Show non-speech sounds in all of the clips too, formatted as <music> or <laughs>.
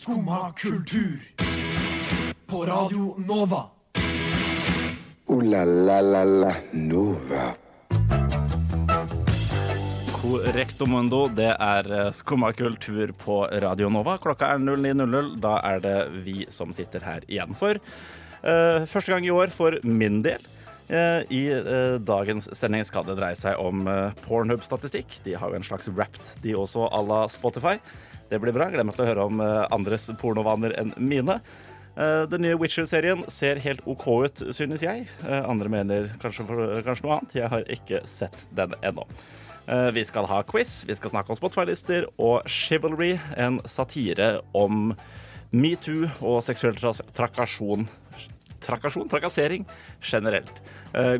Skumma kultur. På Radio Nova. O-la-la-la-la Nova. Correcto mundo, det er eh, skumma kultur på Radio Nova. Klokka er 09.00. Da er det vi som sitter her igjen for uh, første gang i år for min del. Eh, I eh, dagens sending skal det dreie seg om eh, Pornhub-statistikk. De har jo en slags Wrapped, de også, à la Spotify. Det blir bra. Gleder til å høre om eh, andres pornovaner enn mine. Eh, Den nye Witcher-serien ser helt OK ut, synes jeg. Eh, Andre mener kanskje, kanskje noe annet. Jeg har ikke sett den ennå. Vi skal ha quiz, vi skal snakke om Spotify-lister og Chivalry, en satire om metoo og seksuell tra trakasjon. Trakasjon? Trakassering generelt.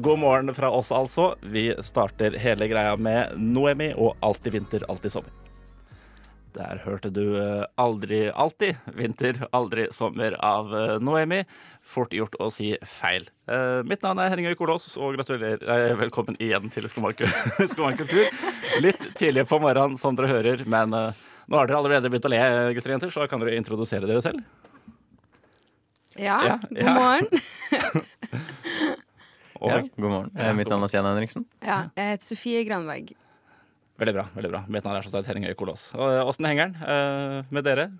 God morgen fra oss, altså. Vi starter hele greia med Noemi og Alltid vinter, alltid sommer. Der hørte du eh, Aldri alltid vinter, aldri sommer av eh, Noemi. Fort gjort å si feil. Eh, mitt navn er Henning Øy Kolås, og gratulerer. eh, velkommen igjen til Skumma <laughs> kultur. Litt tidlig på morgenen, som dere hører, men eh, nå har dere allerede begynt å le, gutter og jenter, så kan dere introdusere dere selv. Ja, Ja, god ja. morgen. <laughs> Og, Ja, god morgen. Eh, Mitt navn er Stian Henriksen. Ja, jeg heter Sofie Granberg. Veldig bra. veldig bra Mitt navn er som Øy Kolås. Og, eh, Åssen henger den eh, med dere?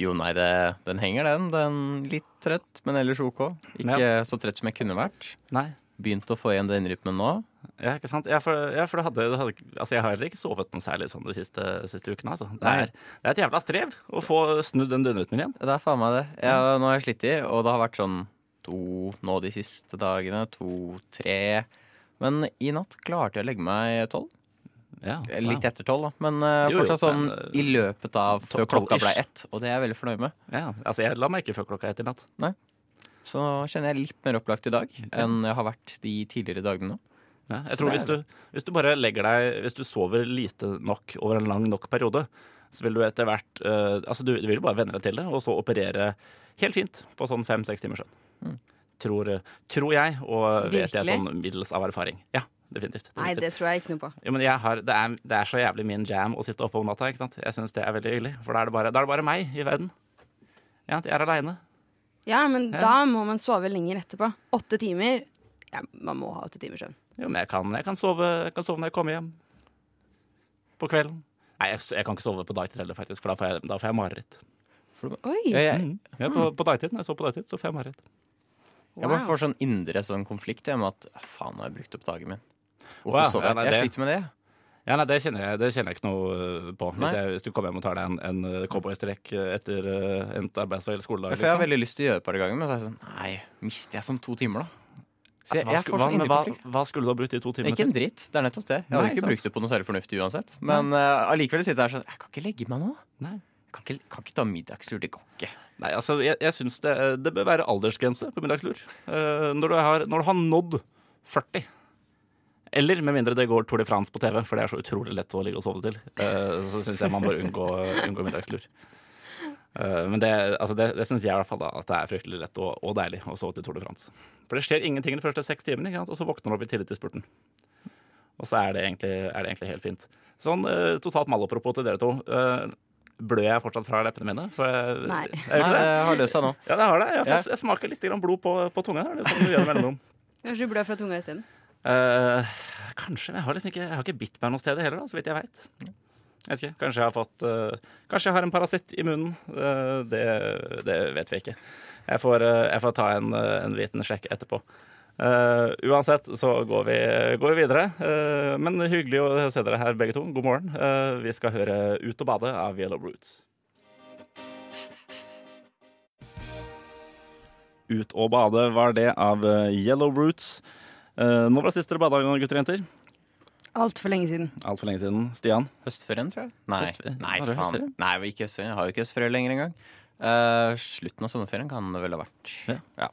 Jo, nei, det, den henger, den. Den Litt trøtt, men ellers OK. Ikke så trøtt som jeg kunne vært. Nei? Begynt å få igjen døgnrytmen nå. Ja, ikke sant? Ja, for, ja, for det hadde, det hadde, altså jeg har heller ikke sovet noe særlig sånn de siste, siste ukene. Altså. Det, er, det er et jævla strev å få snudd den døgnrytmen igjen. Det er faen meg det. Jeg, nå har jeg slitt i, og det har vært sånn to nå de siste dagene. To-tre. Men i natt klarte jeg å legge meg tolv. Ja, Litt etter tolv, da. Men uh, Jo, fortsatt sånn men, uh, i løpet av før klokka ble ett. Og det er jeg veldig fornøyd med. Ja, altså jeg la meg ikke før klokka ett i natt. Nei. Så kjenner jeg litt mer opplagt i dag enn jeg har vært de tidligere dagene. Ja, jeg tror hvis du, hvis du bare legger deg Hvis du sover lite nok over en lang nok periode, så vil du etter hvert uh, Altså du, du vil bare venne deg til det, og så operere helt fint på sånn fem-seks timers søvn. Mm. Tror, tror jeg, og vet jeg sånn middels av erfaring. Ja, definitivt. Nei, det tror jeg ikke noe på. Jo, men jeg har, det, er, det er så jævlig min jam å sitte oppe om natta. ikke sant? Jeg syns det er veldig hyggelig. For da er det bare, da er det bare meg i verden. Ja, Jeg er aleine. Ja, men Ja. da må man sove lenger etterpå. Åtte timer. Ja, man må ha åtte timer søvn. Jo, men jeg kan, jeg, kan sove, jeg kan sove når jeg kommer hjem. På kvelden. Nei, jeg, jeg kan ikke sove på dagtid heller, faktisk, for da får jeg, da får jeg mareritt. Oi! Jeg, jeg, Mm. På, på dagtid, når jeg sover på dagtid, så får jeg mareritt. jeg bare får sånn indre sånn konflikt med at "Ah, faen, nå har jeg brukt opp dagen min. Å oh, ja, sover ja, jeg? det... Jeg sliter med det. Ja, nei, det kjenner jeg, det kjenner jeg ikke noe øh, på. Hvis, jeg, hvis du kommer hjem og tar deg en, en øh, cowboystrekk øh, etter uh, endt arbeids- eller skoledag. Liksom. jeg har liksom. veldig lyst til å gjøre det et par ganger, men så er jeg sånn Nei, mister jeg sånn to timer, da? Så Altså, hva, jeg, jeg sku- hva, sånn hva, hva skulle du ha brukt de to timene Ikke en dritt. Det er nettopp det. Jeg hadde Nei, ikke sant. brukt det på noe særlig fornuftig uansett. Men eh, allikevel sitter jeg her sånn Jeg kan ikke legge meg nå. Nei. Jeg kan ikke, kan ikke ta middagslur. Det går ikke. Nei, altså, jeg, jeg syns det, det bør være aldersgrense på middagslur. Uh, når, du har, når du har nådd 40. Eller med mindre det går Tour de France på TV, for det er så utrolig lett å ligge og sove til. eh, så syns jeg man bør unngå, unngå middagslur. Eh, men det, altså det, det syns jeg i hvert fall da, at det er fryktelig lett og, og deilig å sove til Tour de France. For det skjer ingenting de første seks timene, og så våkner du opp i tillit til spurten. Og så er det egentlig, er det egentlig helt fint. Sånn eh, totalt malapropos til dere to. Eh, blør jeg fortsatt fra leppene mine? For jeg, Nei. Jeg, Nei, det? det har løsa nå. Ja, det har det. Jeg, jeg smaker litt grann blod på, på tunga. Det er sånn du gjør med mellomrom. Kanskje du blør fra tunga isteden? Eh, kanskje. men Jeg har, liksom ikke, jeg har ikke bitt meg noe sted heller, da, så vidt jeg veit. Kanskje jeg har fått uh, Kanskje jeg har en parasitt i munnen. Uh, det, det vet vi ikke. Jeg får, jeg får ta en, en liten sjekk etterpå. Uansett så går vi, går vi videre. Men hyggelig å se dere her begge to. God morgen. Vi skal høre Ut og bade av Yellow Roots. Ut og bade var det av Yellow Roots. Eh, når var det sist dere bada, gutter og jenter? Altfor lenge siden. Alt for lenge siden. Stian? Høstferien, tror jeg. Nei, nei faen. Nei, ikke høstferien. Jeg har jo ikke høstferie lenger engang. Uh, slutten av sommerferien kan det vel ha vært. Ja.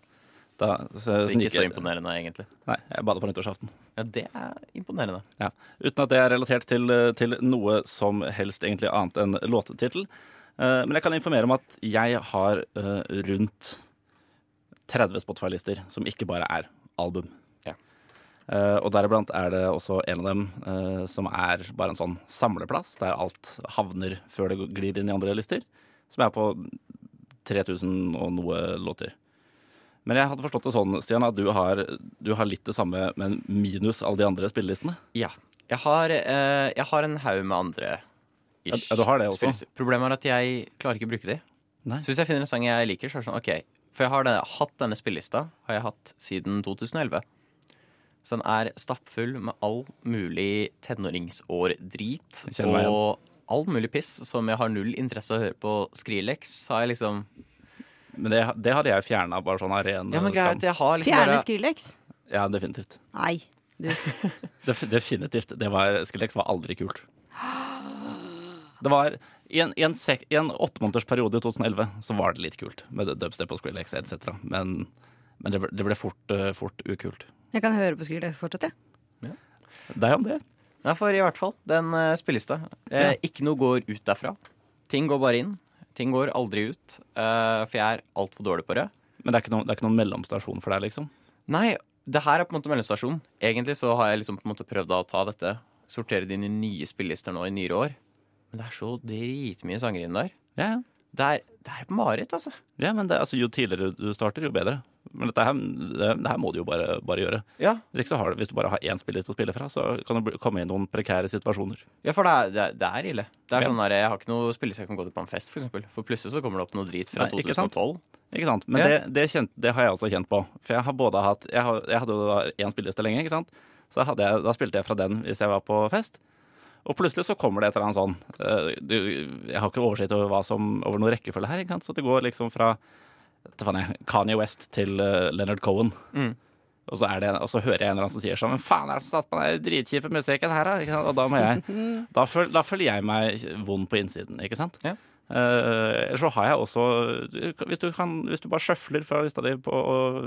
Da, så, Så ikke så imponerende, egentlig. Nei, jeg bader på nyttårsaften. Ja, det er imponerende. Ja. Uten at det er relatert til, til noe som helst egentlig annet enn låttittel. Uh, men jeg kan informere om at jeg har uh, rundt 30 Spotify-lister som ikke bare er album. Eh, og deriblant er det også en av dem uh, som er bare en sånn samleplass, der alt havner før det glir inn i andre lister. som er på 3000 og noe låter. Men jeg hadde forstått det sånn, Stian, at du har, du har litt det samme, men minus alle de andre spillelistene. Ja. Jeg har, uh, jeg har en haug med andre Ja, ja, du har det også. Problemet er at jeg klarer ikke å bruke de. Nei. Så hvis jeg finner en sang jeg liker, så er det sånn OK. For jeg har denne, hatt denne spillelista har jeg hatt siden 2011. Så den er stappfull med all mulig tenåringsår-drit. Og all mulig piss som jeg har null interesse av å høre på Skrillex. Har jeg liksom Men det, det hadde jeg fjerna, bare sånn av ren Ja, men skam. jeg har liksom Fjerne bare Skrillex? Ja, definitivt. Nei. Du. <laughs> Def definitivt. Det var, Skrillex var aldri kult. Det var I en, i en, sek, i en åttemånedersperiode i 2011 så var det litt kult med dubstep og Skrillex etc. Men, men det, ble, det ble fort, eh, fort ukult. Jeg kan høre på Skrillex fortsatt, jeg. Deg om det. Nei, for i hvert fall den uh, spillelista. Eh, Ja. Ikke noe går ut derfra. Ting går bare inn. Ting går aldri ut. Uh, for jeg er altfor dårlig på det. Men det er ikke noen, det er ikke noen mellomstasjon for deg, liksom? Nei, det her er på en måte mellomstasjon. Egentlig så har jeg liksom på en måte prøvd å ta dette, sortere dine inn i nye spillelister nå i nyere år. Men det er så dritmye sanger inn der. Ja, ja. Det er, det er et mareritt, altså. Ja, men det, altså, Jo tidligere du starter, jo bedre. Men dette her, det, her må du jo bare, bare gjøre. Ja, Hvis, så har du, hvis du bare har én spilleliste å spille fra, så kan du komme i noen prekære situasjoner. ja for det er, det er, det er ille. Det er Ja. sånn der, Jeg har ikke noe spilleliste jeg kan gå til på en fest, for eksempel. For plutselig så kommer det opp noe drit fra Nei, ikke sant? 2012. Ikke sant? Men Ja. det, det, kjent, det har jeg også kjent på. For jeg har både hatt Jeg, har, jeg hadde jo én spilleliste lenge, ikke sant. Så jeg, da spilte jeg fra den hvis jeg var på fest. Og plutselig så kommer det et eller annet sånn eh, du, Jeg har ikke oversikt over, som, over noen rekkefølge her, ikke sant. Så det går liksom fra Kanye West til uh, Leonard Cohen. Mm. Og så, er det, og så hører jeg en eller annen som sier sånn Men faen er det som satt på den dritkjipe musikken her, da? Og da må jeg <laughs> da, føl, da føler jeg meg vond på innsiden, ikke sant? Ja. Ellers så har jeg også hvis du, kan, hvis du bare sjøfler fra lista di på,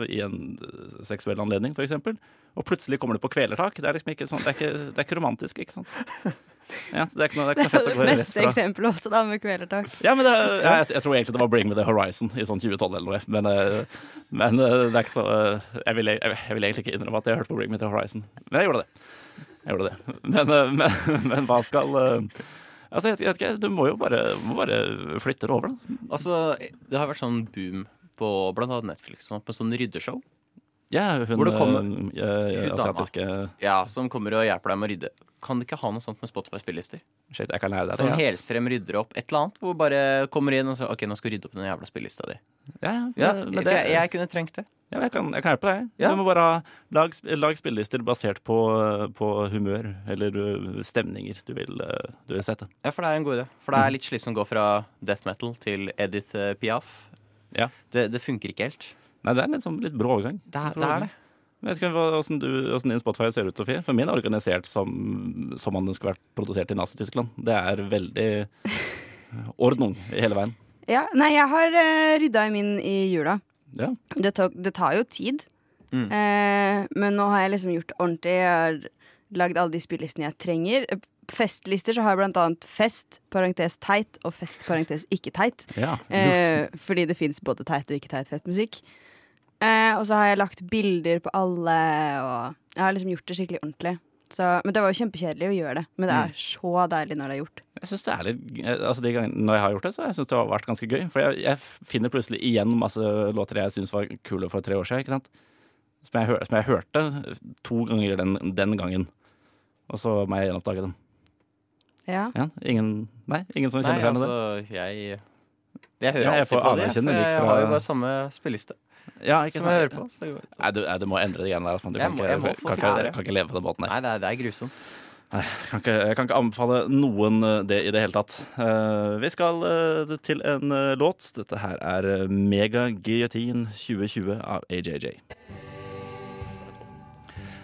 i en eh, seksuell anledning, f.eks., og plutselig kommer du på kvelertak Det er liksom ikke sånn Det er ikke, det er ikke romantisk, ikke sant? <laughs> Ja, det er ikke noe, det er ikke noe fett å gå rett Beste fra. eksempel også, da, med kvelertak. Ja, men det, ja, jeg, jeg tror egentlig det var Bring Me The Horizon i sånn 2012 eller noe. Men, eh, men eh, det er ikke så eh, jeg vil, jeg, jeg vil egentlig ikke innrømme at jeg hørte på Bring Me The Horizon. Men jeg gjorde det. Jeg gjorde det. Men, <laughs> men, men hva skal Altså, jeg, vet ikke, Du må jo bare, må bare flytte det over, da. Altså, det har vært sånn boom på blant annet Netflix, sånn, på sånn ryddeshow. Ja, hun kommer- eh, eh, Hun asiatiske Ja, som kommer og hjelper deg med å rydde. Kan det ikke ha noe sånt med Spotify-spillelister? Shit, jeg kan lære deg det. Ja. helstrøm rydder opp et eller annet, hvor bare kommer inn og sier OK, nå skal du rydde opp den jævla spillelista di. Ja, Ja, det, jeg, jeg kunne trengt det. ja, jeg, kan, jeg kan hjelpe deg. Ja. Du må bare lag, lag spillelister basert på, på humør eller uh, stemninger du vil, du vil sette. Ja, for det er en god idé. For det er litt slitsomt å gå fra death metal til Edith eh, Piaf. Ja. Det, det funker ikke helt. Nei, det er litt, sånn, litt brå overgang. Det er det. Er det. Jeg vet ikke hvordan, du, hvordan din Spotify ser ut, Sofie. For min er organisert som, som om den skulle vært produsert i Nazi-Tyskland. Det er veldig ordnung hele veien. Ja, nei, jeg har uh, rydda i min i jula. Ja. Det, tok, det tar jo tid. Mm. Eh, men nå har jeg liksom gjort ordentlig. Jeg har lagd alle de spillelistene jeg trenger. Eh, Festlister så har jeg blant annet fest, parentes teit, og fest, parentes ikke teit. ja. Eh, fordi det fins både teit og ikke teit festmusikk. Eh, og så har jeg lagt bilder på alle, og jeg har liksom gjort det skikkelig ordentlig. Så, men det var jo kjempekjedelig å gjøre det. Men det er så deilig når det er gjort. Jeg synes det er litt altså De gangene når jeg har gjort det, så jeg synes det har vært ganske gøy. For jeg, jeg finner plutselig igjen masse låter jeg syns var kule for tre år siden. Ikke sant? Som jeg, som jeg hørte to ganger den, den gangen. Og så må jeg gjenoppdage den. Ja. Ja, ingen, nei, ingen som kjenner seg med det? altså, jeg Jeg hører Ja, jeg alltid på det, for jeg har jo bare samme spilleliste Ja, ikke som sant? jeg hører på. Så det går. Nei, du, du må endre de greiene der. Du kan, må- ikke, jeg kan, ikke, kan ikke leve på den måten. Nei, det er, det er grusomt. Jeg kan, ikke, jeg kan ikke anbefale noen eh, det i det hele tatt. Uh, vi skal uh, til en uh, låt. Dette her er eh, Mega Guillotine 2020 av AJJ.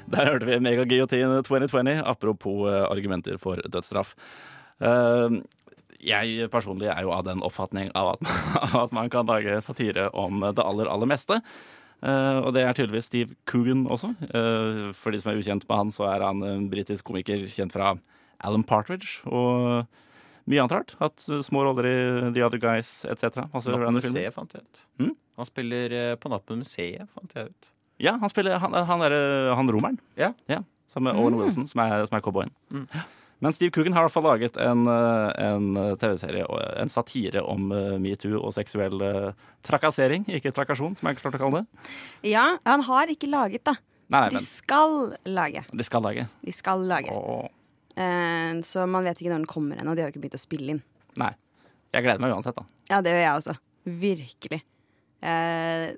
Der hørte vi Mega Guillotine 2020, apropos eh, argumenter for dødsstraff. Jeg personlig er jo av den oppfatning av at, <laughs> at man kan lage satire om det aller, aller meste. Uh, og det er tydeligvis Steve Coogan også. Uh, for de som er ukjent med han, så er han en britisk komiker kjent fra Alan Partridge og mye annet rart. Hatt små roller i The Other Guys etc. Masse Natt på random filmer. museet fant jeg ut. Hmm? Han spiller eh, på Natt museet, fant jeg ut. Ja, han spiller han, han, er, han romeren. Ja. Sammen med Owen Wilson, som er, som er cowboyen. Mm. Ja. Men Steve Coogan har i hvert fall laget en, eh, en TV-serie, en satire om eh, metoo og seksuell eh, trakassering. Ikke trakasjon, som jeg klarte å kalle det. Ja, han har ikke laget, da. Nei, nei, De skal lage. de skal lage. De skal lage. Eh, så man vet ikke når den kommer ennå. De har jo ikke begynt å spille inn. nei. Jeg gleder meg uansett, da. Ja, det gjør jeg også. Virkelig. Eh,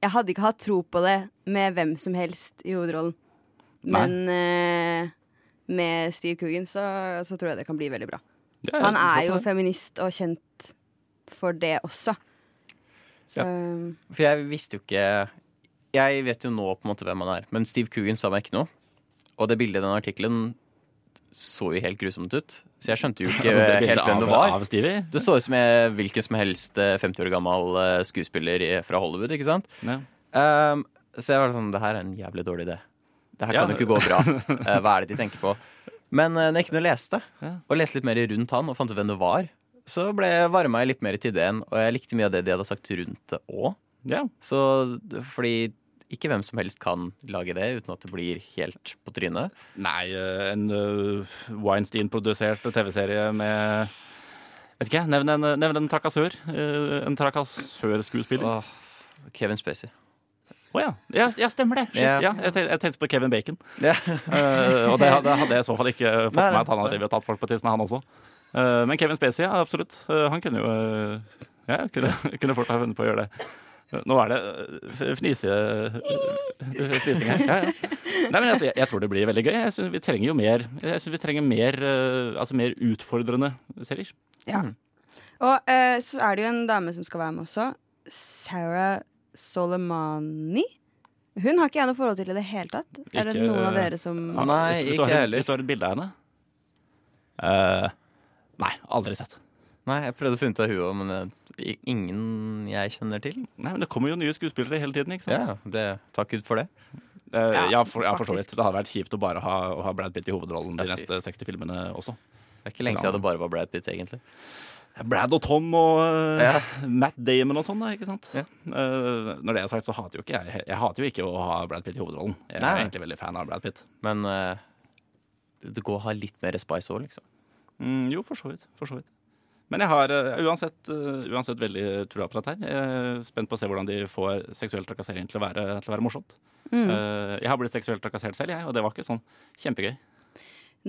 jeg hadde ikke hatt tro på det med hvem som helst i hovedrollen. Men eh, med Steve Coogan så, så tror jeg det kan bli veldig bra. Er Han er jo feminist og kjent for det også. Så For jeg visste jo ikke Jeg vet jo nå på en måte hvem han er, men Steve Coogan sa meg ikke noe. Og det bildet i den artikkelen så jo helt grusomt ut. Så jeg skjønte jo <laughs> ikke Altså, helt hvem det var. Det så ut som jeg, hvilken som helst eh, 50 år gammel eh, skuespiller fra Hollywood, ikke sant? Ja. Um, så jeg var sånn, det her er en jævlig dårlig idé. Det her kan jo ikke gå bra. <laughs> Eh, hva er det de tenker på? Men uh, når jeg leste, det. og leste litt mer rundt han og fant ut hvem det var, så ble jeg varma litt mer til ideen, og jeg likte mye av det de hadde sagt rundt det òg. ja. Så fordi ikke hvem som helst kan lage det uten at det blir helt på trynet. Nei, eh, en uh, Weinstein-produsert TV-serie med Vet ikke, nevn en, nevn en trakassør. eh, en trakassørskuespiller. Kevin Spacey. Ja. ja! Ja, stemmer det! Shit, yeah. ja. jeg, tenkte, jeg tenkte på Kevin Bacon. Yeah. uh, og det hadde, hadde jeg i så fall ikke fått med meg at han hadde drevet og tatt folk på tissen, han også. Uh, men Kevin Spacey, ja, absolutt. Uh, han kunne jo eh, Ja, kunne, kunne fort ha funnet på å gjøre det. Nå er det fnise, fnising her. Ja, ja. Nei, men altså, jeg, jeg tror det blir veldig gøy. Jeg synes vi trenger jo mer Jeg synes vi trenger mer, altså mer utfordrende serier. Ja. Og eh, så er det jo en dame som skal være med også. Sarah Soleimani. Hun har ikke jeg noe forhold til i det hele tatt. Er det noen av eh, dere som Ja. Nei, ikke jeg heller. Hvis du har et bilde av henne? Uh, nei, aldri sett. Nei, jeg prøvde å finne ut av hun òg, men eh, ingen jeg kjenner til. Nei, men Det kommer jo nye skuespillere hele tiden. ikke sant? Ja, det, Takk Gud for det. Uh, Ja, ja, for, ja, for så vidt. Det hadde vært kjipt å bare ha, å ha Brad Pitt i hovedrollen de neste 60 filmene også. Det er ikke lenge siden det bare var Brad Pitt, egentlig. Brad og Tom og eh, Ja. Matt Damon og sånn, da, ikke sant? Ja. Uh, når det er sagt, så hater jo ikke jeg Jeg hater jo ikke å ha Brad Pitt i hovedrollen. Jeg er egentlig veldig fan av Brad Pitt. Men uh, det går å ha litt mer spice òg, liksom. Mm, jo, for så vidt. For så vidt. Men jeg har uh, uansett, uansett veldig trua på dette her. Jeg er spent på å se hvordan de får seksuell trakassering til å være, til å være morsomt. Mm. Eh, jeg har blitt seksuelt trakassert selv, jeg, og det var ikke sånn kjempegøy.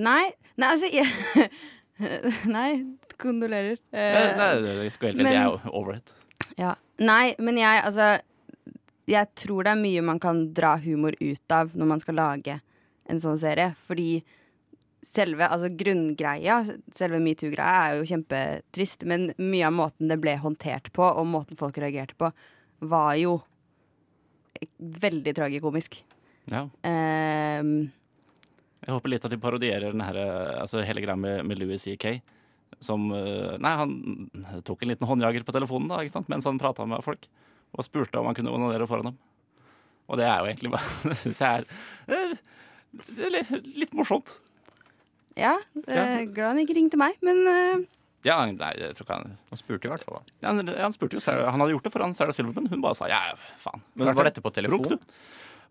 Nei, nei, altså jeg, <laughs> <laughs> Nei, kondolerer. Eh, Eh, Nei, det skal helt men- jeg er over it. ja. Nei, men jeg altså Jeg tror det er mye man kan dra humor ut av når man skal lage en sånn serie. Fordi selve altså grunngreia, selve metoo-greia, er jo kjempetrist. Men mye av måten det ble håndtert på, og måten folk reagerte på, var jo veldig tragikomisk. Ja. Ehm, Jeg håper litt at de parodierer den her, eh, altså hele greia med, med Louis C.K. Som eh, Nei, han tok en liten håndjager på telefonen da, ikke sant? mens han prata med folk. Og spurte om han kunne onanere foran dem. Og det er jo egentlig bare <laughs> Det syns jeg er eh, det er litt, morsomt. ja, eh, glad han ikke ringte meg, men eh, Ja, nei, jeg tror ikke han Han spurte i hvert fall, da. ja, han, han spurte jo Han hadde gjort det foran Sarah Silverman. Hun bare sa ja, faen. Men var dette på telefon? Runk.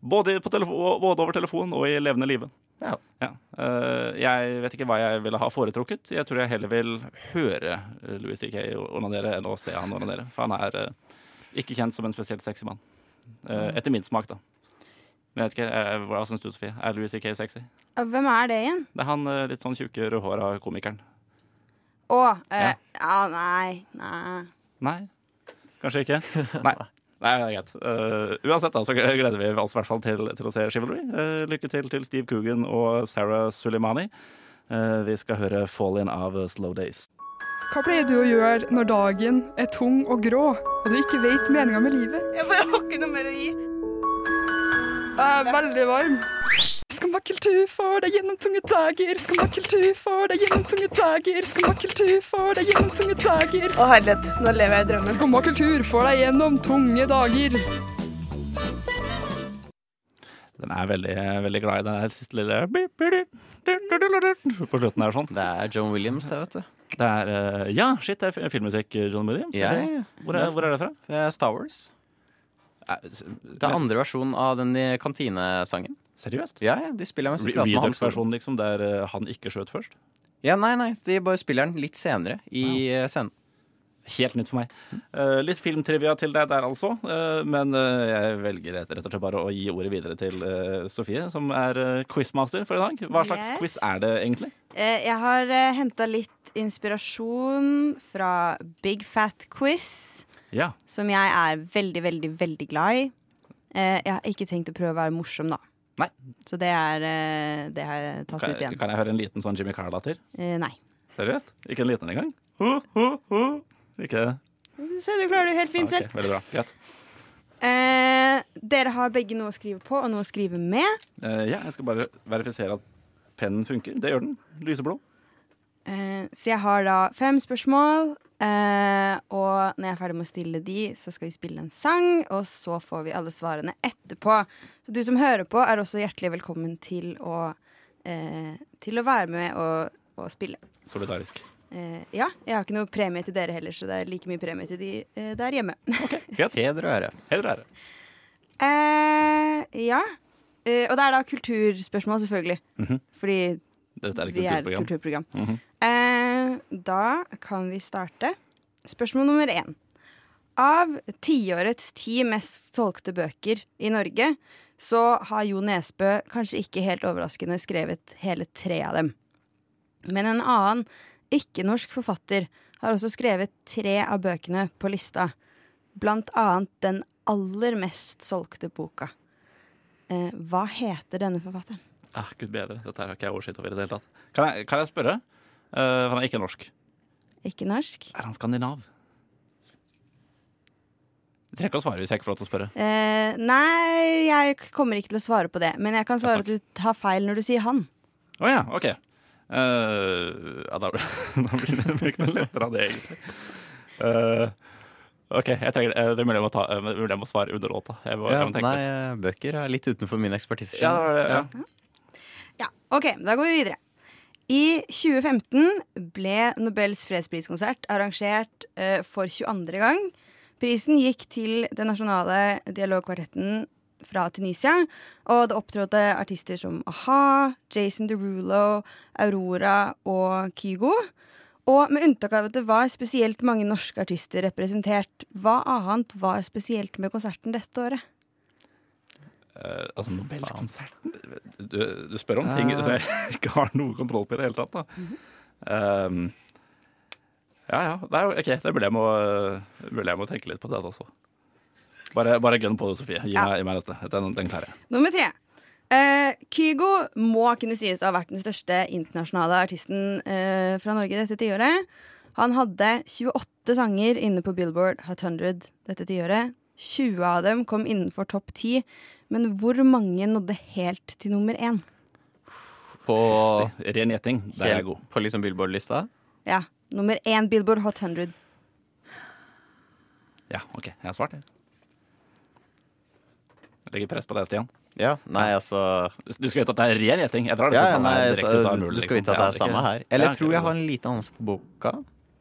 Både, på telefon, både over telefon og i levende live. Ja. Ja. Eh, jeg vet ikke hva jeg ville ha foretrukket. Jeg tror jeg heller vil høre eh, Louis C.K. onanere enn å se han onanere. For han er eh, ikke kjent som en spesielt sexy mann. Eh, etter min smak, da. Men jeg vet ikke, Hva syns du, Sofie? Er Louis C.K. sexy? hvem er det igjen? Det er han litt sånn tjukke, rødhåra komikeren. Å, eh, Ja. ja, nei, nei. Nei? Kanskje ikke? Nei. Nei, det er greit. Uh, uansett da, så gleder vi oss i hvert fall til, til å se Chivalry. Uh, lykke til til Steve Coogan og Sarah Suleimani. Uh, vi skal høre Fall In av Slow Days. Hva pleier du å gjøre når dagen er tung og grå, og du ikke vet meninga med livet? Jeg bare har ikke noe mer å gi. Jeg er veldig varm. Skummakultur får deg gjennom tunge dager. Skummakultur får deg gjennom tunge dager. Skummakultur får deg gjennom tunge dager. Å herlighet, nå lever jeg i drømmen. Skummakultur får deg gjennom tunge dager. Den er veldig, veldig glad i den der siste lille På slutten her sånn. Det er John Williams, det, vet du. Det er eh, Ja, shit, det er filmmusikk, John Williams. Ja, ja, ja, Hvor, er, hvor er det fra? Star Wars. S- Det er andre versjon av den i kantinesangen. Seriøst? Ja, ja, de spiller med. Redux-versjonen, liksom, der eh, han ikke skjøt først? Ja, nei, nei, de bare spiller den litt senere i eh, scenen. Helt nytt for meg. Uh, litt filmtrivia til deg der, altså. Uh, men eh, jeg velger rett og slett bare å gi ordet videre til eh, Sofie, som er uh, quizmaster for i dag. Hva slags Yes. quiz er det egentlig? Eh, jeg har uh, henta litt inspirasjon fra Big Fat Quiz, Ja. som jeg er veldig, veldig, veldig glad i. Eh, jeg har ikke tenkt å prøve å være morsom, da. Nei. Så det er eh, Det har jeg tatt Kan, ut igjen. kan jeg høre en liten sånn Jimmy Carr-latter? Eh, nei. Seriøst? Ikke en liten engang? Ho, ho, ho. Ikke Se, du klarer det helt fint Ah, selv. ok, Veldig bra. Greit. Eh, dere har begge noe å skrive på og noe å skrive med. Eh, ja, jeg skal bare verifisere at pennen funker. Det gjør den. Lyseblå. Eh, så jeg har da fem spørsmål. Eh, og når jeg er ferdig med å stille de, så skal vi spille en sang, og så får vi alle svarene etterpå. Så du som hører på, er også hjertelig velkommen til å, eh, til å være med og, og spille. Solidarisk. Eh, ja, jeg har ikke noe premie til dere heller, så det er like mye premie til de eh, der hjemme. okay. <laughs> Heder og ære. Heder og ære. eh, ja. Eh, og det er da kulturspørsmål, selvfølgelig. Mhm. Fordi Dette er et vi er et kulturprogram. kulturprogram. Mhm. Eh, da kan vi starte. Spørsmål nummer én. Av tiårets ti mest solgte bøker i Norge, så har Jo Nesbø kanskje ikke helt overraskende skrevet hele tre av dem. Men en annen ikke-norsk forfatter har også skrevet tre av bøkene på lista. Blant annet den aller mest solgte boka. Eh, hva heter denne forfatteren? Ah, Gud bedre. Dette har ikke jeg oversikt over i det hele tatt. Kan jeg, kan jeg spørre? Eh, han er ikke norsk. Ikke norsk. Er han skandinav? Du trenger ikke å svare hvis jeg ikke får lov til å spørre. Eh, nei, jeg kommer ikke til å svare på det. Men jeg kan svare Ja, at du tar feil når du sier han. Å ja, OK. Uh, ja, da, <laughs> da blir det blir ikke noe lettere av det, egentlig. Uh, OK, jeg trenger, eh, det er mulig jeg må, ta, mulig jeg må svare under låta. Jeg må, Ja, jeg må tenke nei, litt. bøker er litt utenfor min ekspertise. Ja, det var det, ja. Ja, ok, Da går vi videre. I 2015 ble Nobels fredspriskonsert arrangert eh, for 22. gang. Prisen gikk til den nasjonale dialogkvartetten fra Tunisia. Og det opptrådte artister som a-ha, Jason Derulo, Aurora og Kygo. Og med unntak av at det var spesielt mange norske artister representert, hva annet var spesielt med konserten dette året? Eh, altså, Nobelkonserten du, du spør om ting som jeg <laughs> ikke har noe kontroll på i det hele tatt, da. Um, ja ja. Det er, jo- ok, det burde jeg, må, burde jeg må tenke litt på det også. Bare, bare gønn på det, Sofie. Gi Ja. meg, gi meg neste. Den, den klarer jeg. Nummer tre. Uh, Kygo må kunne sies å ha vært den største internasjonale artisten eh, fra Norge dette tiåret. Han hadde 28 sanger inne på Billboard Hot 100 dette tiåret. 20 av dem kom innenfor topp 10, men hvor mange nådde helt til nummer 1? På. Ren gjetting. Der er jeg god. på liksom Billboard-lista. Ja, nummer 1 Billboard Hot 100. Ja, OK. Jeg har svart, jeg. Jeg Legger press på deg, Stian. Ja, nei, altså Du skal vite at det er ren gjeting. Jeg drar det ja, til ja, å ta meg direkte ut av null. Du skal liksom. vite at det er samme her. Eller Ja, jeg tror jeg har en liten anelse på boka.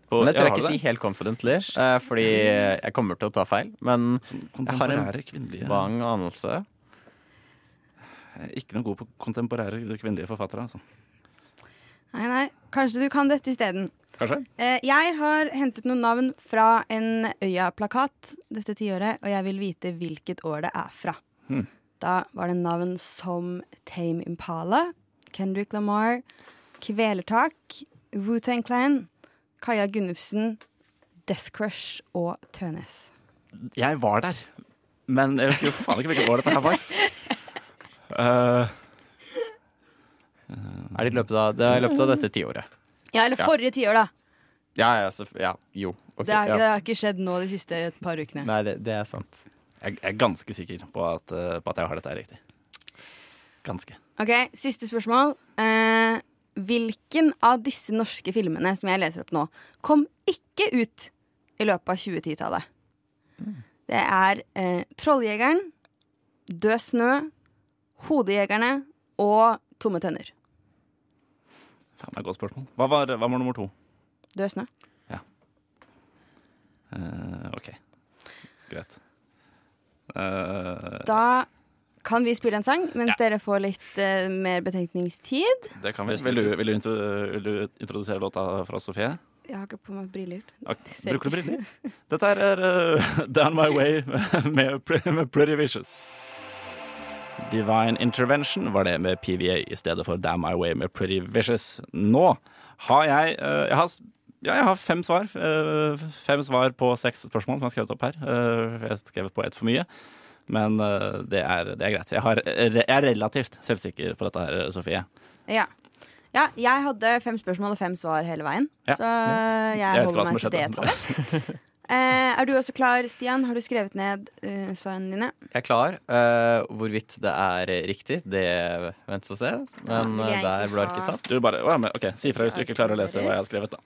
På- Men det tør jeg ikke si helt confidently, uh, fordi jeg kommer til å ta feil. Men Jeg har en vang anelse. Ikke noe god på kontemporære kvinnelige forfattere, altså. Nei, nei, kanskje du kan dette isteden. Kanskje? Eh, jeg har hentet noen navn fra en Øya-plakat dette tiåret, og jeg vil vite hvilket år det er fra. Hmm. Da var det navn som Tame Impala, Kendrick Lamar, Kvelertak, Wu-Tang Clan, Kaja Gunnufsen, Death Crush og Tønes. Jeg var der, men jeg husker jo faen ikke hvilket år dette her var. Uh, <laughs> Er det i løpet av, det er i løpet av dette tiåret? Ja, eller Ja. forrige tiår, da. Ja, ja, så, ja jo. Okay, Det, har- ja. det har ikke skjedd nå de siste et par ukene. Nei, det, det er sant. jeg er ganske sikker på at, eh, på at jeg har dette riktig. Ganske. Ok, Siste spørsmål. Eh, hvilken av disse norske filmene som jeg leser opp nå, kom ikke ut i løpet av 2010-tallet? Det er eh, 'Trolljegeren', 'Død snø', 'Hodejegerne' og 'Tomme tønner'. Faen meg godt spørsmål. Hva var, hva var nummer to? 'Død snø'. Eh, OK. Greit. Uh, Da kan vi spille en sang, mens Ja. dere får litt uh, mer betenkningstid. det kan vi. Vil du, vil, du intro, vil du introdusere låta fra Sofie? Jeg har ikke på meg briller. Ok, ser Bruker du briller? <laughs> Dette her er uh, Down My Way med, med Pretty Vicious. Divine Intervention var det med PVA i stedet for Down My Way med Pretty Vicious. Nå har jeg uh, jeg har, ja, jeg har fem svar. fem svar på seks spørsmål som jeg har skrevet opp her. Jeg har skrevet på ett for mye. Men eh, det, er, det er greit. Jeg, har, jeg er relativt selvsikker på dette her, Sofie. Ja. ja, jeg hadde fem spørsmål og fem svar hele veien. Ja. Så jeg, Jeg ikke hva holder meg til det tallet. <laughs> Eh, er du også klar, Stian? Har du skrevet ned uh, svarene dine? Jeg er klar. Uh, hvorvidt det er riktig, det ventes å se. Men ja, jeg eh, der ble ha- arket tatt. Du bare, å, men, ok, Si ifra hvis du ikke klarer å lese hva jeg har skrevet. da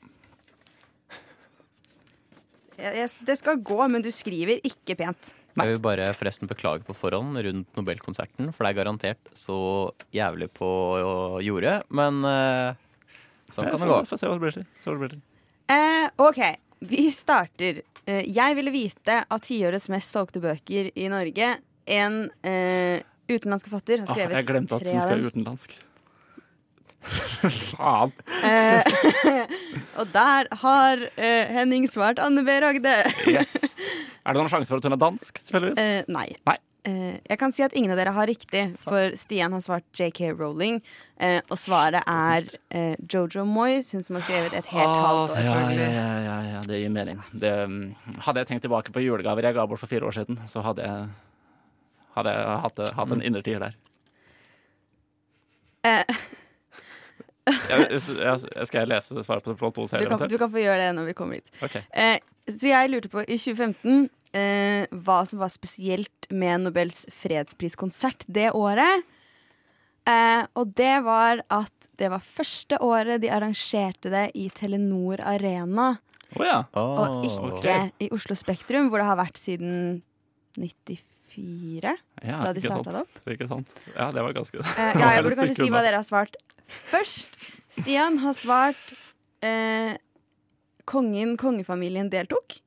Jeg, jeg, det skal gå, men du skriver ikke pent. Jeg vil bare forresten beklage på forhånd rundt Nobelkonserten, for det er garantert så jævlig på jordet. Men uh, sånn kan det gå. Få se hva det blir til. Se det blir til. Eh, OK, vi starter. Eh, jeg ville vite av tiårets mest solgte bøker i Norge. En eh, utenlandsk forfatter har Ah, skrevet jeg glemte at hun skal være utenlandsk. Faen. Eh, <laughs> og der har eh, Henning svart Anne B. Ragde. Yes. Er det noen sjanse for at hun er dansk. Eh, nei. Nei. Eh, jeg kan si at ingen av dere har riktig, for Stian har svart JK Rowling. Eh, og svaret er eh, Jojo Moyes, hun som har skrevet et helt halvt år. ja, ja, ja, ja, ja, det gir mening. Det, mm, hadde jeg tenkt tilbake på julegaver jeg ga bort for fire år siden, så hadde jeg, hadde jeg hatt, hatt en innertier der. Eh, Jeg, jeg, jeg skal jeg lese svaret på plott 2 du, kan, du kan få gjøre det når vi kommer dit. Okay. Eh, så jeg lurte på i 2015 eh, hva som var spesielt med Nobels fredspriskonsert det året. Eh, og det var at det var første året de arrangerte det i Telenor Arena, Oh, ja. og ikke i Oslo Spektrum, hvor det har vært siden 94. ja. Da de starta det opp. Ikke sant. Ja, det var ganske Eh, ja, jeg <laughs> burde kanskje si hva dere har svart først. Stian har svart eh, Kongen, kongefamilien deltok.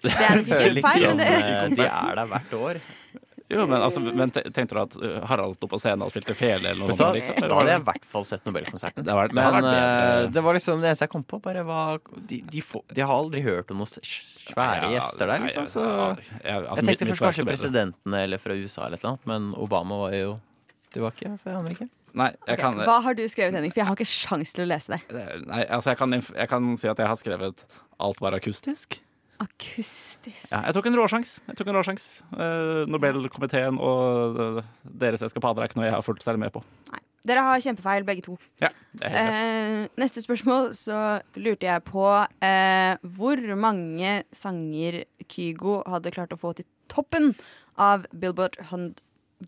Det er nok ikke helt feil, sånn, men det eh, De er der hvert år. Jo, men, altså, men tenkte du at uh, Harald sto på scenen og spilte fele eller noe sånt? Liksom? Da hadde jeg i hvert fall sett Nobelkonserten. Det det Men det. eh, det var liksom det eneste jeg kom på. Bare var, de, de, få, de har aldri hørt om noen svære Ja, gjester der, liksom. Så ja, ja, altså, jeg tenkte mitt først kanskje presidentene eller fra USA eller et eller annet, men Obama var jo tilbake, så jeg aner ikke. Nei, jeg kan, Hva har du skrevet, Henning? For jeg har ikke sjans til å lese det. nei, altså, jeg kan, jeg kan si at jeg har skrevet 'Alt var akustisk'. Akustisk. Ja, jeg tok en råsjans. Jeg tok en råsjans. Eh, Nobelkomiteen og eh, deres eskapader er ikke noe jeg har fulgt særlig med på. Nei. Dere har kjempefeil, begge to. Ja, det er helt. Eh, neste spørsmål så lurte jeg på eh, hvor mange sanger Kygo hadde klart å få til toppen av Billboard, hun-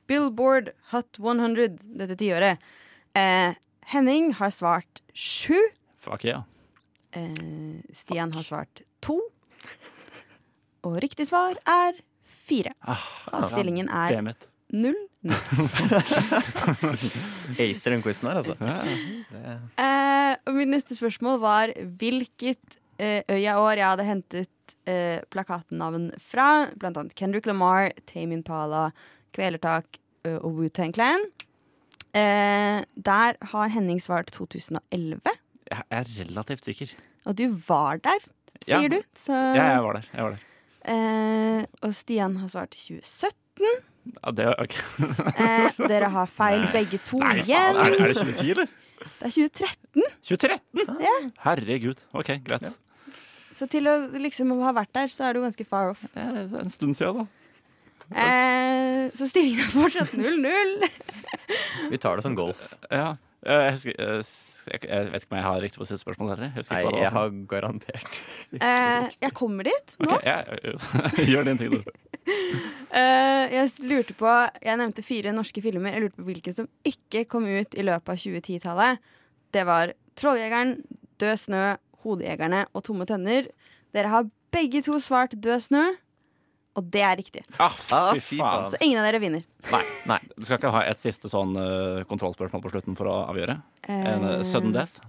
Billboard Hot 100 dette tiåret. Eh, Henning har svart sju. Fuck yeah. Eh, Stian har svart to. Og riktig svar er fire. Ah, Og stillingen er null. <laughs> Acer den quizen her, altså. Ja. Eh, og mitt neste spørsmål var hvilket eh, øyaår jeg hadde hentet eh, plakatnavn fra. Blant annet Kendrick Lamar, Tame Impala, Kvelertak og Wu-Tang Clan. Eh, der har Henning svart 2011. Jeg er relativt sikker. Og du var der, sier Ja. du. Så, Ja, jeg var der. Jeg var der. eh, og Stian har svart 2017. Ja, det, okay. Eh, dere har feil begge to Nei, igjen. er, det- er det 2010, eller? Det er 2013. 2013? Herregud. OK, greit. Så til å liksom ha vært der, så er du ganske far off. En stund siden, da. Eh, så stillingen er fortsatt 0-0. <laughs> Vi tar det som golf. Ja. Eh, Jeg, husker, eh, jeg, vet ikke om jeg har riktig på siste spørsmål heller. Jeg Nei, jeg har garantert <laughs> Eh, jeg kommer dit nå. Okay, jeg, <laughs> gjør din ting, du. Uh, jeg lurte på Jeg nevnte fire norske filmer. Jeg lurte på hvilken som ikke kom ut i løpet av 2010-tallet. Det var 'Trolljegeren', 'Død snø', 'Hodejegerne' og 'Tomme tønner'. Dere har begge to svart 'Død snø', og det er riktig. Ah, Ah, fy fy faen. Så ingen av dere vinner. Nei, nei, du skal ikke ha et siste sånn uh, kontrollspørsmål på slutten for å avgjøre? En Eh, sudden death?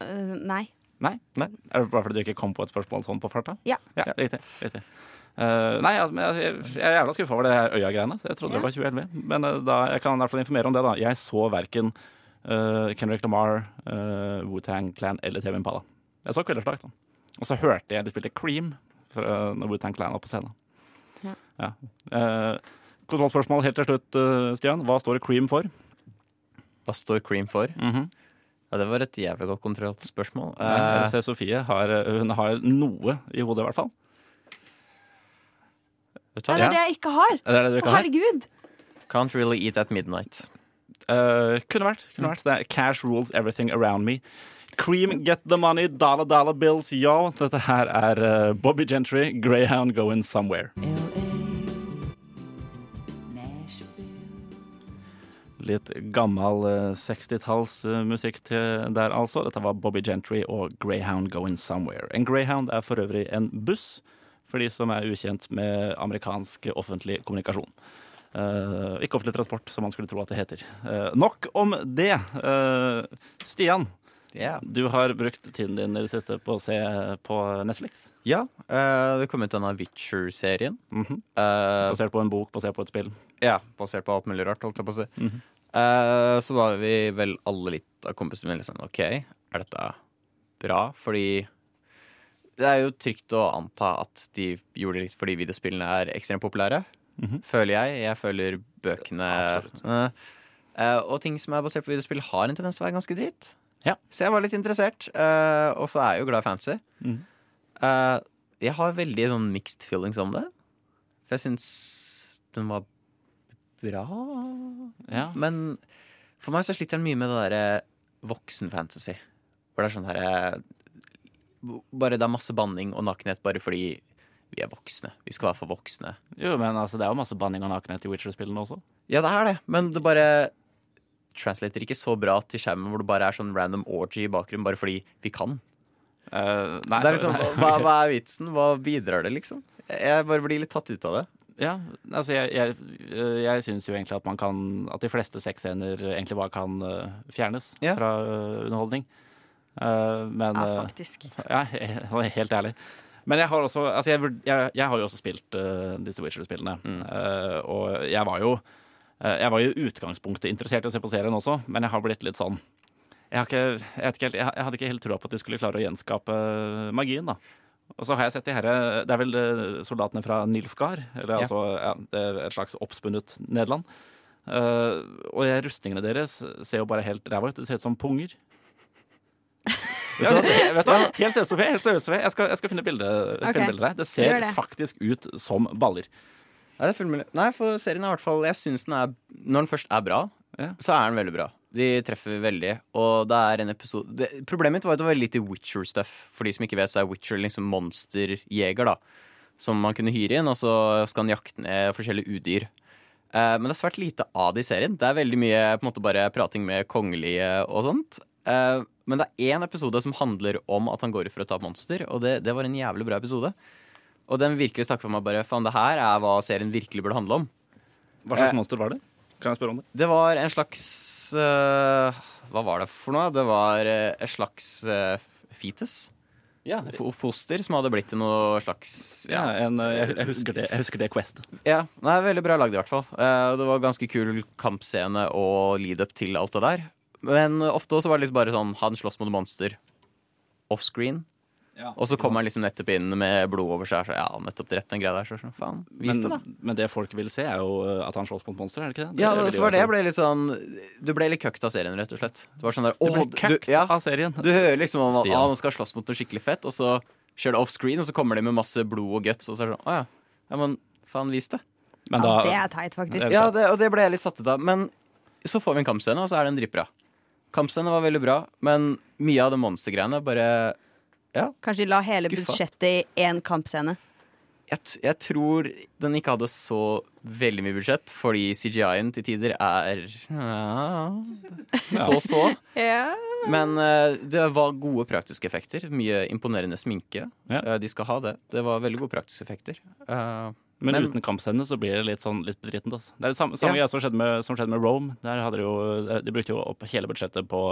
Uh, nei. Nei? Nei. Er det bare fordi du ikke kom på et spørsmål sånn på farta? Ja. Riktig. riktig. Uh, nei, ja, men jeg, jeg er jævla skuffa over det her Øya-greiene. Jeg trodde det var 2011. Men uh, da, jeg kan i hvert fall informere om det. da Jeg så verken uh, Kendrick Lamar, uh, Wu-Tang Clan eller TV Impala. Jeg så Kvelderslag. Og så hørte jeg de spilte Cream fra, når Wu-Tang Clan var på scenen. Ja. Ja. Eh, kontrollspørsmål helt til slutt, eh, Stian. Hva står Cream for? Hva står Cream for? Mhm. Ja, Det var et jævlig godt kontrollspørsmål. Nei, jeg Eh, ser Sofie har, hun har noe i hodet, i hvert fall. vet du Ja, det er det jeg ikke har. Det er det du Å, ikke har? herregud. Can't really eat at midnight. Uh, kunne vært. kunne vært Det er Cash rules everything around me. Cream, get the money, dollar dollar bills, yo. Dette her er eh, Bobby Gentry, Greyhound going somewhere. Litt gammel eh, 60-tallsmusikk til der, altså. Dette var Bobby Gentry og Greyhound Going Somewhere. En Greyhound er for øvrig en buss, for de som er ukjent med amerikansk offentlig kommunikasjon. Uh, ikke offentlig transport, som man skulle tro at det heter. Uh, nok om det. Uh, Stian, Ja, du har brukt tiden din i det siste på å se på Netflix. ja Uh, det kom ut denne Witcher-serien. Mm -hmm. uh, Basert på en bok, basert på et spill. ja, basert på alt mulig rart, holdt jeg på å si. Mm -hmm. uh, så var vi vel alle litt av kompisene mine sånn OK, er dette bra? Fordi det er jo trygt å anta at de gjorde det litt fordi videospillene er ekstremt populære. Mhm. Føler jeg. Jeg føler bøkene Absolutt. Og ting som er basert på videospill, har en tendens til å være ganske dritt. Ja. Så jeg var litt interessert. Uh, og så er jeg jo glad i fantasy. Mm. Uh, jeg har veldig sånn mixed feelings om det. For jeg syns den var bra. Ja. Men for meg så sliter den mye med det derre voksen-fantasy. Hvor det er sånn herre Bare det er masse banning og nakenhet bare fordi vi er voksne. Vi skal være for voksne. Jo, men altså, det er jo masse banning og nakenhet i Witcher-spillene også. Ja, det er det, men det bare translater ikke så bra til skjermen hvor det bare er sånn random orgy i bakgrunnen bare fordi vi kan. Uh, nei, Det er liksom, <laughs> hva, hva er vitsen? Hva bidrar det, liksom? Jeg bare blir litt tatt ut av det. Ja, altså jeg, jeg, øh, jeg syns jo egentlig at man kan At de fleste sexscener egentlig bare kan øh, fjernes Ja. fra underholdning. Uh, men Ja, faktisk. <laughs> ja, he- <laughs> helt ærlig. Men jeg har også altså jeg, jeg, jeg har jo også spilt uh, disse Witcher-spillene. Mm. Uh, og jeg var jo Jeg var jo i utgangspunktet interessert i å se på serien også, men jeg har blitt litt sånn jeg, har ikke, jeg, vet ikke helt, jeg, hadde ikke helt troa på at de skulle klare å gjenskape magien. da og så har jeg sett de herre Det er vel eh, soldatene fra Nilfgaard. Eller Ja. altså ja, det et slags oppspunnet Nederland. Uh, og jeg, rustningene deres ser jo bare helt ræva ut. Det ser ut som punger. Ja, vet du hva? Helt seriøst, Sofie. Helt seriøst, Sofie. Jeg, skal, jeg skal finne bilde, Ok. finne bilder der. Det ser det. faktisk ut som baller. Ja, det er fullt mulig. Nei, for serien er i hvert fall Jeg syns den er Når den først er bra, Ja. så er den veldig bra. De treffer veldig. Og det er en episode det, Problemet mitt var at det var litt i Witcher-stuff. For de som ikke vet, så er Witcher liksom monsterjeger, da. Som man kunne hyre inn, og så skal han jakte ned forskjellige udyr. Eh, men det er svært lite av det i serien. Det er veldig mye på en måte bare prating med kongelige og sånt. Eh, men det er én episode som handler om at han går ut for å ta et monster, og det, det var en jævlig bra episode. Og den virkelig stakk for meg bare Faen, det her er hva serien virkelig burde handle om. Hva slags Eh. monster var det? Kan jeg spørre om det? Det var en slags uh, Hva var det for noe? Det var uh, et slags uh, fetus. Ja, Fo- Foster som hadde blitt til noe slags ja en, eh, jeg, jeg, husker det, jeg husker det Quest. Ja, nei, Veldig bra lagd, i hvert fall. Eh, det var ganske kul kampscene og lead-up til alt det der. Men ofte også var det liksom bare sånn Han slåss mot monster offscreen. Ja. Og så kommer han liksom nettopp inn med blod over seg. Så ja, nettopp drept den greia der. Så så faen, vis det, da. Men, men det folk vil se, er jo eh, at han slåss mot monster, er det ikke det? Ja, så var det jeg ble litt sånn Du ble litt køkt av serien, rett og slett. Du var sånn der. Du ble «Åh, køkt ja, av serien. Du hører liksom om at ah, han skal slåss mot noe skikkelig fett, og så kjører det offscreen, og så kommer de med masse blod og guts, og så er det sånn Å ja. Ja, men faen, vis det. Men Ja, det er teit, faktisk. Ja, det, og det ble jeg litt satt ut av. Men så får vi en kampscene, og så er den dritbra. Kampscenen var veldig bra, men mye av det monstergreiene bare Kanskje de la hele Skuffa. budsjettet i én kampscene. jeg, t- jeg tror den ikke hadde så veldig mye budsjett, fordi CGI-en til tider er ja, så så. <laughs> Ja. Men uh, det var gode praktiske effekter. Mye imponerende sminke. Ja. Uh, de skal ha det. Det var veldig gode praktiske effekter. Uh, men, men- uten kampscene så blir det litt sånn litt bedrittent. Altså. Det er det samme, samme Ja. som skjedde med, som skjedde med Rome. Der hadde de, jo, de brukte jo opp hele budsjettet på,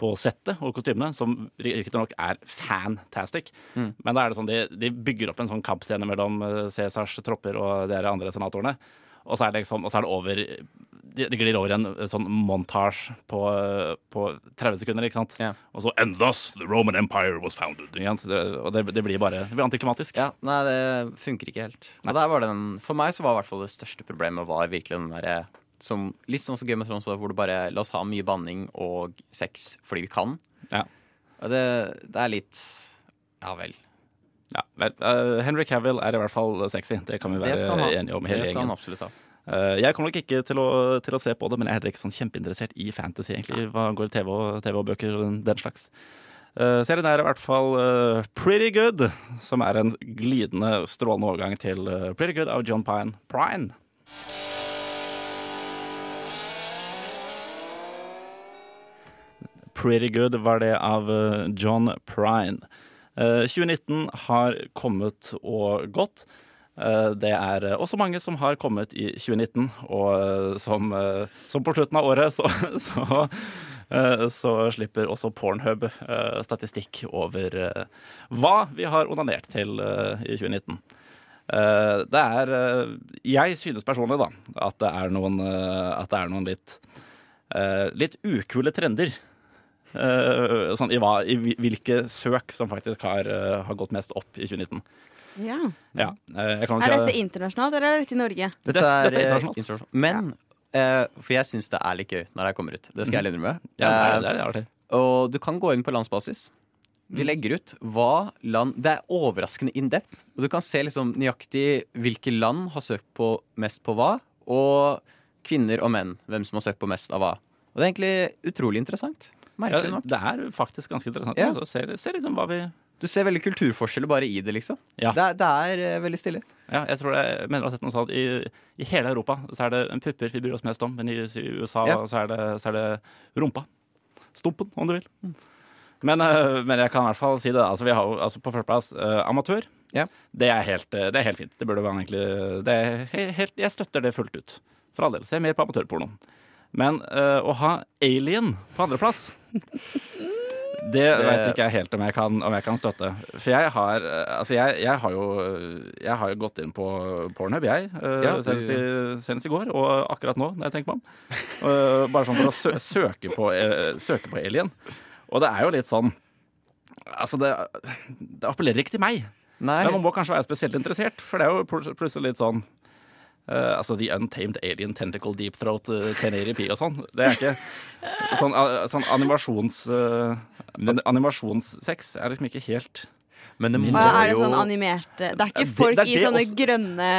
på settet og kostymene, som riktignok er fantastic. Mm. Men da er det sånn, de, de bygger opp en sånn kampscene mellom eh, Cæsars tropper og de andre senatorene. Og så er det liksom, så er det over Det de glir over i en eh, sånn montasje på, eh, på 30 sekunder, ikke sant? Yeah. Og så And thus the Roman Empire was founded. Og det, det blir bare det blir antiklimatisk. Ja, nei, det funker ikke helt. For meg så var i hvert fall det største problemet var virkelig den derre som, Litt sånn som Game of Thrones, hvor du bare La oss ha mye banning og sex fordi vi kan. Ja. Det, det er litt Ja vel. Ja, vel, Uh, Henry Cavill er i hvert fall sexy. Det kan vi være han enige om, hele Det skal han gjengen. absolutt ha. Uh, jeg kommer nok ikke til å, til å se på det, men jeg er heller ikke sånn kjempeinteressert i fantasy, egentlig. Hva går TV og, TV og bøker og den, den slags. Uh, serien er i hvert fall uh, Pretty Good, som er en glidende, strålende overgang til Pretty Good av John Pine. Prine. Pretty Good var det av eh, John Prine. Eh, 2019 har kommet og gått. Eh, Det er eh, også mange som har kommet i 2019, og eh, som, eh, som på slutten av året så, <laughs> så, eh, så slipper også Pornhub eh, statistikk over eh, hva vi har onanert til eh, i 2019. Eh, Det er eh, Jeg synes personlig da at det er noen, eh, det er noen litt, eh, litt ukule trender. Eh, sånn, i, hva, I hvilke søk som faktisk har, eh, har gått mest opp i 2019. Ja. Ja, eh, jeg kan Er si dette internasjonalt, eller er dette i Norge? Dette Dette- er, dette er internasjonalt. internasjonalt. Men eh, For jeg syns det er litt gøy når jeg kommer ut. Det skal jeg innrømme. med ja, det er, det er, det. Og du kan gå inn på landsbasis. De legger ut hva land Det er overraskende in depth. Og du kan se liksom nøyaktig hvilke land har søkt på mest på hva, og kvinner og menn. Hvem som har søkt på mest av hva. Og det er egentlig utrolig interessant. Ja, Merkelig nok. det er faktisk ganske interessant. Ja. Altså, ser, ser liksom hva vi Du ser veldig kulturforskjeller bare i det, liksom. Ja. Det, er, det er eh, veldig stille. Ja, jeg tror det, jeg mener jeg har sett noe sånt. I, I hele Europa så er det en pupper vi bryr oss mest om, men i, i USA Ja. så, er det, så er det rumpa. Stumpen, om du vil. Men, eh, men jeg kan i hvert fall si det. Altså, vi har jo altså, på førsteplass uh, amatør. Ja. Det, er helt, det er helt fint. Det burde være egentlig det helt, Jeg støtter det fullt ut. For all del. Se mer på amatørporno. Men uh, å ha Alien på andreplass det vet ikke jeg helt om jeg kan, om jeg kan støtte. For jeg har eh, Altså, jeg, jeg har jo Jeg har jo gått inn på Pornhub, jeg. eh, Ja, du- senest, i, senest i går, og akkurat nå, når jeg tenker meg om. Bare sånn for å sø søke, på, søke på Alien. Og det er jo litt sånn Altså, det, det appellerer ikke til meg. Nei. Men man må kanskje være spesielt interessert, for det er jo plutselig litt sånn eh, altså The Untamed Alien Tentacle Deep Throat uh, 1080p og sånn. Det er ikke Sånn, uh, sånn animasjons... Uh, animasjonssex er liksom ikke helt Men det må er det sånn animerte Det er ikke folk det er i sånne også. grønne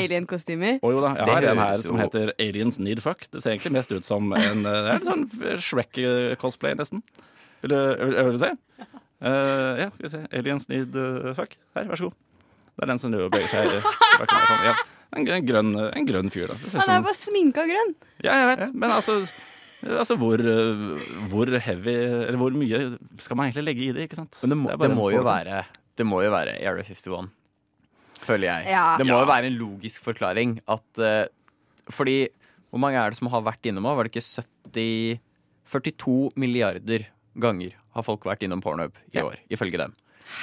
alien-kostymer? Å jo da, jeg har en her som heter Aliens Need Fuck. Det ser egentlig mest ut som en uh, det litt sånn Shrek-cosplay, nesten. Vil du, vil, vil du se? Uh, ja, skal vi se. Aliens Need uh, Fuck. Her, vær så god. Det er den som beveger seg. sånn. Ja. En, en, grønn, en grønn fyr, da. Han er bare sminka grønn. Ja, jeg vet, men altså Altså, hvor, uh, hvor heavy Eller hvor mye skal man egentlig legge i det, ikke sant? Men det må, det det må jo være Det må jo være Area 51, føler jeg. Ja. Det må Ja. jo være en logisk forklaring at uh, Fordi Hvor mange er det som har vært innom? Var det ikke 70 42 milliarder ganger har folk vært innom Pornhub i Ja. år, ifølge dem.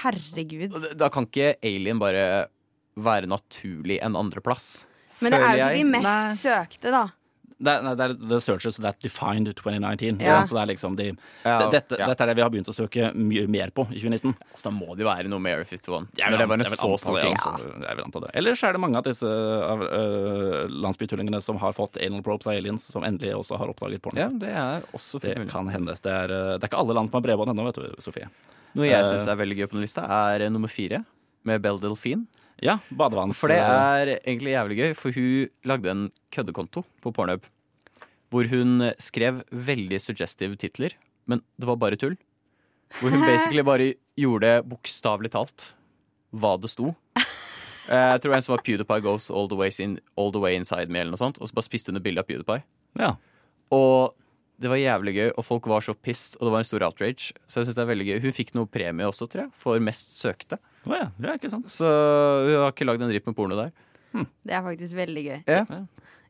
Herregud. Da kan ikke Alien bare være naturlig en andreplass. Men det er jo ikke de mest Nei. søkte, da. Det er, nei, det er The Searches That Defined 2019. Ja. Så det er liksom de, Ja, det, dette, ja. dette er det vi har begynt å søke mye mer på i 2019. Så da må det jo være noe med Area 51. Jeg vil det var an- en jeg vil så anta stor det, altså. Jeg vil anta det. Ellers er det mange av disse av, øh, landsbytullingene som har fått anal probes av aliens, som endelig også har oppdaget porno. Ja, det er også Det kan hende. Det er, øh, det er ikke alle land som har bredbånd ennå, vet du, Sofie. Noe jeg Eh, syns er veldig gøy på den lista, er nummer fire, med Belle Delphine. Ja, badevanns... For det er egentlig jævlig gøy, for hun lagde en køddekonto på Pornhub. Hvor hun skrev veldig suggestive titler, men det var bare tull. Hvor hun basically bare gjorde bokstavelig talt hva det sto. Eh, Jeg tror en som var PewDiePie goes all the, ways in, all the way inside me, eller noe sånt. Og så bare spiste hun et bilde av PewDiePie. Ja. Og det var jævlig gøy, og folk var så pissed, og det var en stor outrage. Så jeg synes det er veldig gøy. Hun fikk noe premie også, tror jeg, for mest søkte. Å ja, ja, ikke sant. Så hun har ikke lagd en dritt med porno der. Det er faktisk veldig gøy. Ja.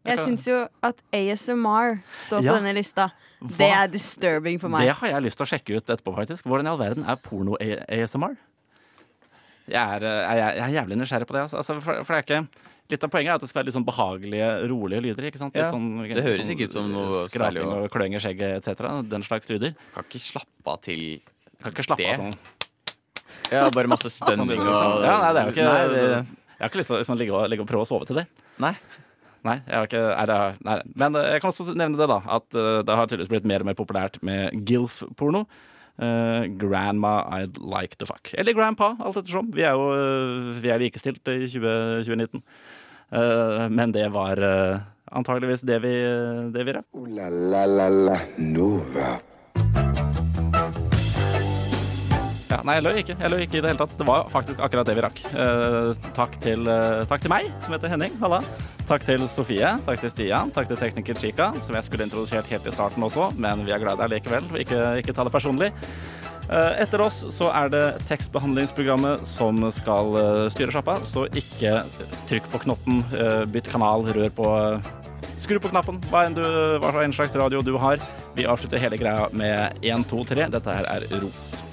Jeg syns jo at ASMR står på Ja. denne lista. Hva- Det er disturbing for meg. Det har jeg lyst til å sjekke ut etterpå, faktisk. Hvordan i all verden er porno-ASMR? Jeg eh, jeg, er- jeg er jævlig nysgjerrig på det. Altså, Altså, for, for det er ikke Litt av poenget er at det skal være litt sånn behagelige, rolige lyder. ikke sant? Litt Ja, sånn, det høres sånn ikke ut som noe Skraping og kløing i skjegget etc. Den slags lyder. Kan ikke slappe av til Kan ikke slappe av Det. sånn. Ja, bare masse sånn stønning og Ja, nei, det er jo ikke Nei, det, Jeg har ikke lyst til å liksom, ligge, og, ligge og prøve å sove til det. nei. Nei, jeg har ikke, nei, det er, nei. Men eh, jeg kan også nevne det, da. At eh, det har tydeligvis blitt mer og mer populært med GILF-porno. Uh, grandma I'd like to fuck. Eller grandpa, alt ettersom. Vi er jo vi er likestilt i 20, 2019. Eh, men det var uh, antageligvis det vi, det vi rakk. Oh, la la la la Nova. Ja, nei, jeg løy ikke. Jeg løy ikke i det hele tatt. Det var faktisk akkurat det vi rakk. Eh, takk, til, eh, takk til meg, som heter Henning. Halla. Takk til Sofie. Takk til Stian. Takk til tekniker Chica, som jeg skulle introdusert helt i starten også, men vi er glad i deg likevel. Ikke, ikke ta det personlig. Eh, Etter oss så er det tekstbehandlingsprogrammet som skal styre sjappa, så ikke trykk på knotten, bytt kanal, rør på Skru på knappen, hva enn, du, hva slags radio du har. Vi avslutter hele greia med 1, 2, 3. Dette her er Ros.